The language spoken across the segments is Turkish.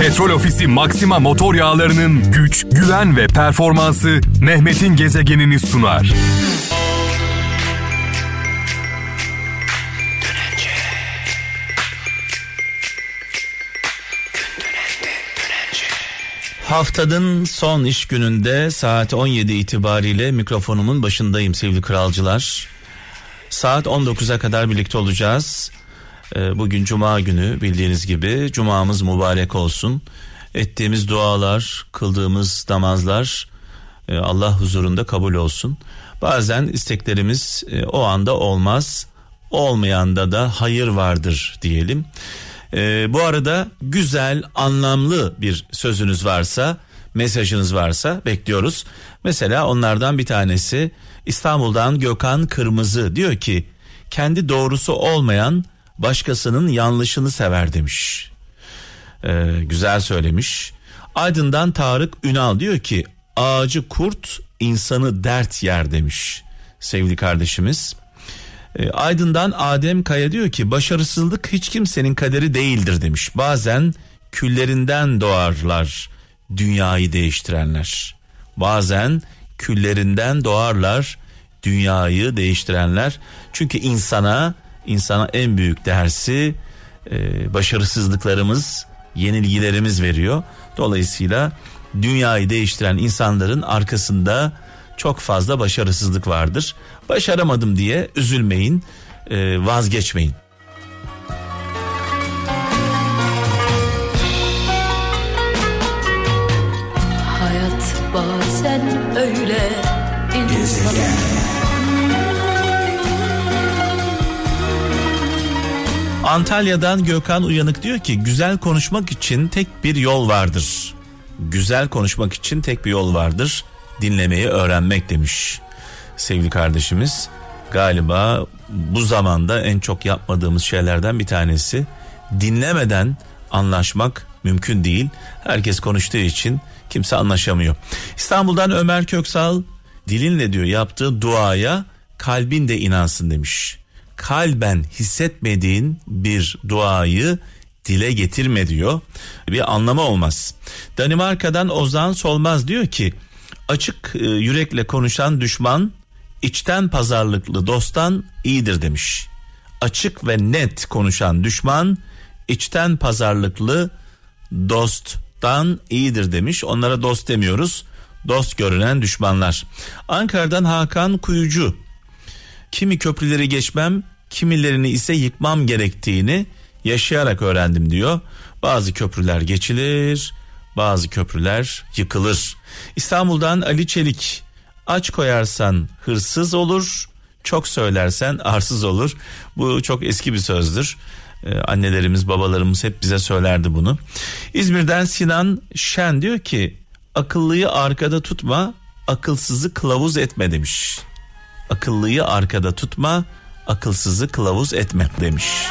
Petrol Ofisi Maxima motor yağlarının güç, güven ve performansı Mehmet'in gezegenini sunar. Haftanın son iş gününde saat 17 itibariyle mikrofonumun başındayım sevgili kralcılar. Saat 19'a kadar birlikte olacağız. Ee, bugün cuma günü bildiğiniz gibi cumamız mübarek olsun. Ettiğimiz dualar, kıldığımız namazlar e, Allah huzurunda kabul olsun. Bazen isteklerimiz e, o anda olmaz. Olmayanda da hayır vardır diyelim. Ee, bu arada güzel, anlamlı bir sözünüz varsa, mesajınız varsa bekliyoruz. Mesela onlardan bir tanesi İstanbul'dan Gökhan Kırmızı diyor ki kendi doğrusu olmayan başkasının yanlışını sever demiş. Ee, güzel söylemiş. Aydın'dan Tarık Ünal diyor ki ağacı kurt insanı dert yer demiş sevgili kardeşimiz. Ee, Aydın'dan Adem Kaya diyor ki başarısızlık hiç kimsenin kaderi değildir demiş. Bazen küllerinden doğarlar dünyayı değiştirenler. Bazen küllerinden doğarlar dünyayı değiştirenler. Çünkü insana insana en büyük dersi e, başarısızlıklarımız, yenilgilerimiz veriyor. Dolayısıyla dünyayı değiştiren insanların arkasında çok fazla başarısızlık vardır. Başaramadım diye üzülmeyin, e, vazgeçmeyin. Antalya'dan Gökhan Uyanık diyor ki güzel konuşmak için tek bir yol vardır. Güzel konuşmak için tek bir yol vardır. Dinlemeyi öğrenmek demiş sevgili kardeşimiz. Galiba bu zamanda en çok yapmadığımız şeylerden bir tanesi dinlemeden anlaşmak mümkün değil. Herkes konuştuğu için kimse anlaşamıyor. İstanbul'dan Ömer Köksal dilinle diyor yaptığı duaya kalbin de inansın demiş kalben hissetmediğin bir duayı dile getirme diyor. Bir anlamı olmaz. Danimarka'dan Ozan Solmaz diyor ki açık e, yürekle konuşan düşman içten pazarlıklı dosttan iyidir demiş. Açık ve net konuşan düşman içten pazarlıklı dosttan iyidir demiş. Onlara dost demiyoruz. Dost görünen düşmanlar. Ankara'dan Hakan Kuyucu kimi köprüleri geçmem, kimilerini ise yıkmam gerektiğini yaşayarak öğrendim diyor. Bazı köprüler geçilir, bazı köprüler yıkılır. İstanbul'dan Ali Çelik aç koyarsan hırsız olur, çok söylersen arsız olur. Bu çok eski bir sözdür. Ee, annelerimiz, babalarımız hep bize söylerdi bunu. İzmir'den Sinan Şen diyor ki akıllıyı arkada tutma, akılsızı kılavuz etme demiş. Akıllıyı arkada tutma, akılsızı kılavuz etme demiş.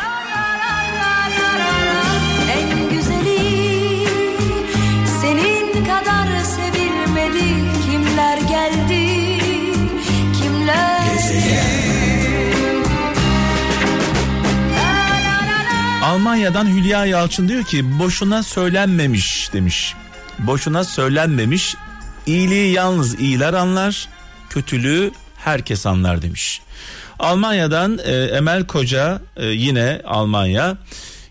Almanya'dan Hülya Yalçın diyor ki boşuna söylenmemiş demiş. Boşuna söylenmemiş. İyiliği yalnız iyiler anlar, kötülüğü herkes anlar demiş. Almanya'dan e, Emel Koca e, yine Almanya.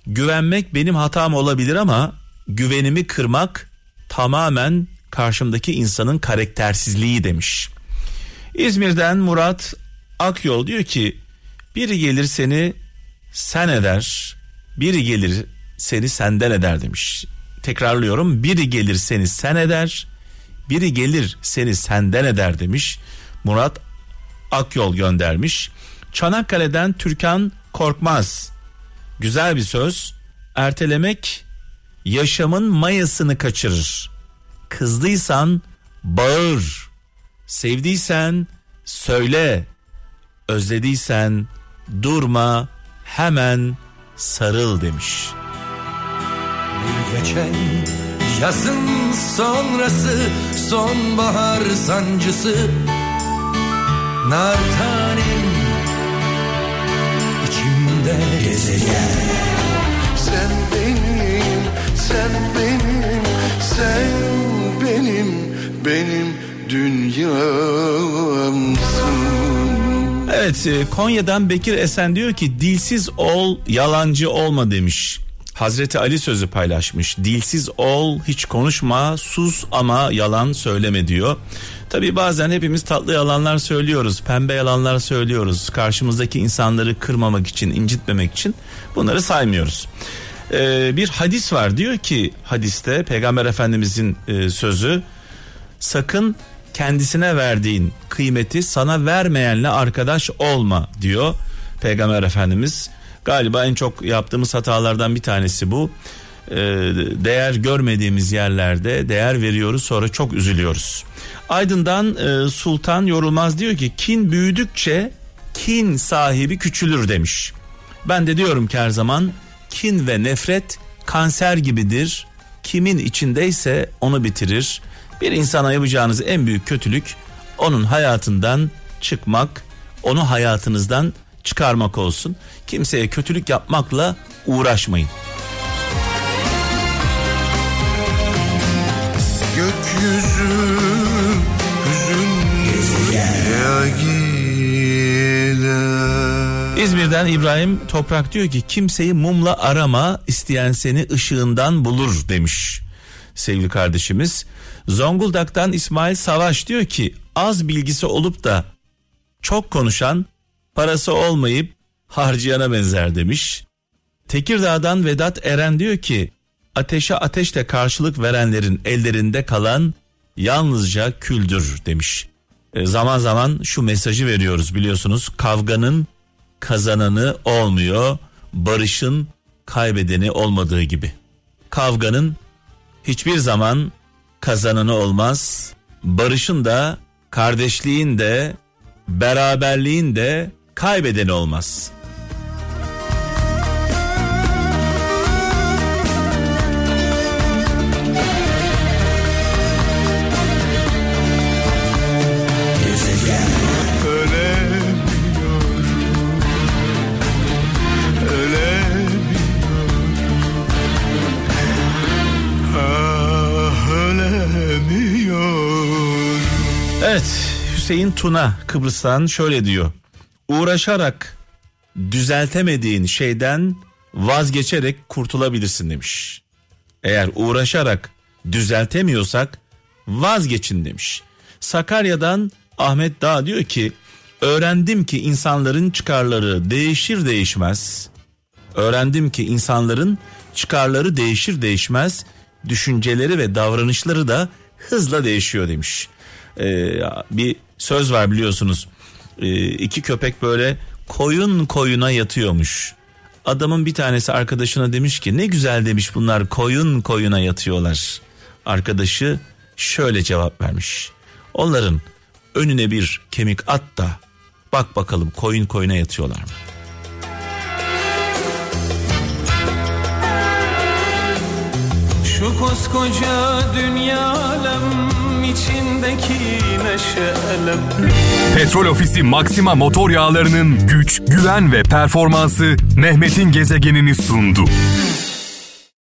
Güvenmek benim hatam olabilir ama güvenimi kırmak tamamen karşımdaki insanın karaktersizliği demiş. İzmir'den Murat Akyol diyor ki biri gelir seni sen eder, biri gelir seni senden eder demiş. Tekrarlıyorum biri gelir seni sen eder, biri gelir seni senden eder demiş. Murat Akyol göndermiş. Çanakkale'den Türkan Korkmaz. Güzel bir söz. Ertelemek yaşamın mayasını kaçırır. Kızdıysan bağır. Sevdiysen söyle. Özlediysen durma hemen sarıl demiş. Bir geçen yazın sonrası sonbahar sancısı nar tanem içimde gezegen Sen benim Sen benim, sen benim, benim dünyamsın. Evet e, Konya'dan Bekir Esen diyor ki dilsiz ol yalancı olma demiş. Hazreti Ali sözü paylaşmış. Dilsiz ol, hiç konuşma, sus ama yalan söyleme diyor. Tabi bazen hepimiz tatlı yalanlar söylüyoruz, pembe yalanlar söylüyoruz. Karşımızdaki insanları kırmamak için, incitmemek için bunları saymıyoruz. Ee, bir hadis var diyor ki hadiste Peygamber Efendimizin e, sözü sakın kendisine verdiğin kıymeti sana vermeyenle arkadaş olma diyor Peygamber Efendimiz. Galiba en çok yaptığımız hatalardan bir tanesi bu. Ee, değer görmediğimiz yerlerde değer veriyoruz sonra çok üzülüyoruz. Aydın'dan e, Sultan Yorulmaz diyor ki kin büyüdükçe kin sahibi küçülür demiş. Ben de diyorum ki her zaman kin ve nefret kanser gibidir. Kimin içindeyse onu bitirir. Bir insana yapacağınız en büyük kötülük onun hayatından çıkmak, onu hayatınızdan çıkarmak olsun. Kimseye kötülük yapmakla uğraşmayın. Gökyüzü. İzmir'den İbrahim Toprak diyor ki kimseyi mumla arama isteyen seni ışığından bulur demiş sevgili kardeşimiz. Zonguldak'tan İsmail Savaş diyor ki az bilgisi olup da çok konuşan parası olmayıp harcayana benzer demiş. Tekirdağ'dan Vedat Eren diyor ki ateşe ateşle karşılık verenlerin ellerinde kalan yalnızca küldür demiş. E, zaman zaman şu mesajı veriyoruz biliyorsunuz kavganın kazananı olmuyor barışın kaybedeni olmadığı gibi. Kavganın hiçbir zaman kazananı olmaz. Barışın da kardeşliğin de beraberliğin de kaybedeni olmaz. Evet Hüseyin Tuna Kıbrıs'tan şöyle diyor. Uğraşarak düzeltemediğin şeyden vazgeçerek kurtulabilirsin demiş. Eğer uğraşarak düzeltemiyorsak vazgeçin demiş. Sakarya'dan Ahmet Dağ diyor ki öğrendim ki insanların çıkarları değişir değişmez. Öğrendim ki insanların çıkarları değişir değişmez. Düşünceleri ve davranışları da hızla değişiyor demiş. Ee, bir söz var biliyorsunuz. Ee, iki köpek böyle koyun koyuna yatıyormuş. Adamın bir tanesi arkadaşına demiş ki ne güzel demiş bunlar koyun koyuna yatıyorlar. Arkadaşı şöyle cevap vermiş. Onların önüne bir kemik at da bak bakalım koyun koyuna yatıyorlar mı? Şu koskoca dünya alem içindeki neşe Petrol Ofisi Maxima motor yağlarının güç, güven ve performansı Mehmet'in gezegenini sundu.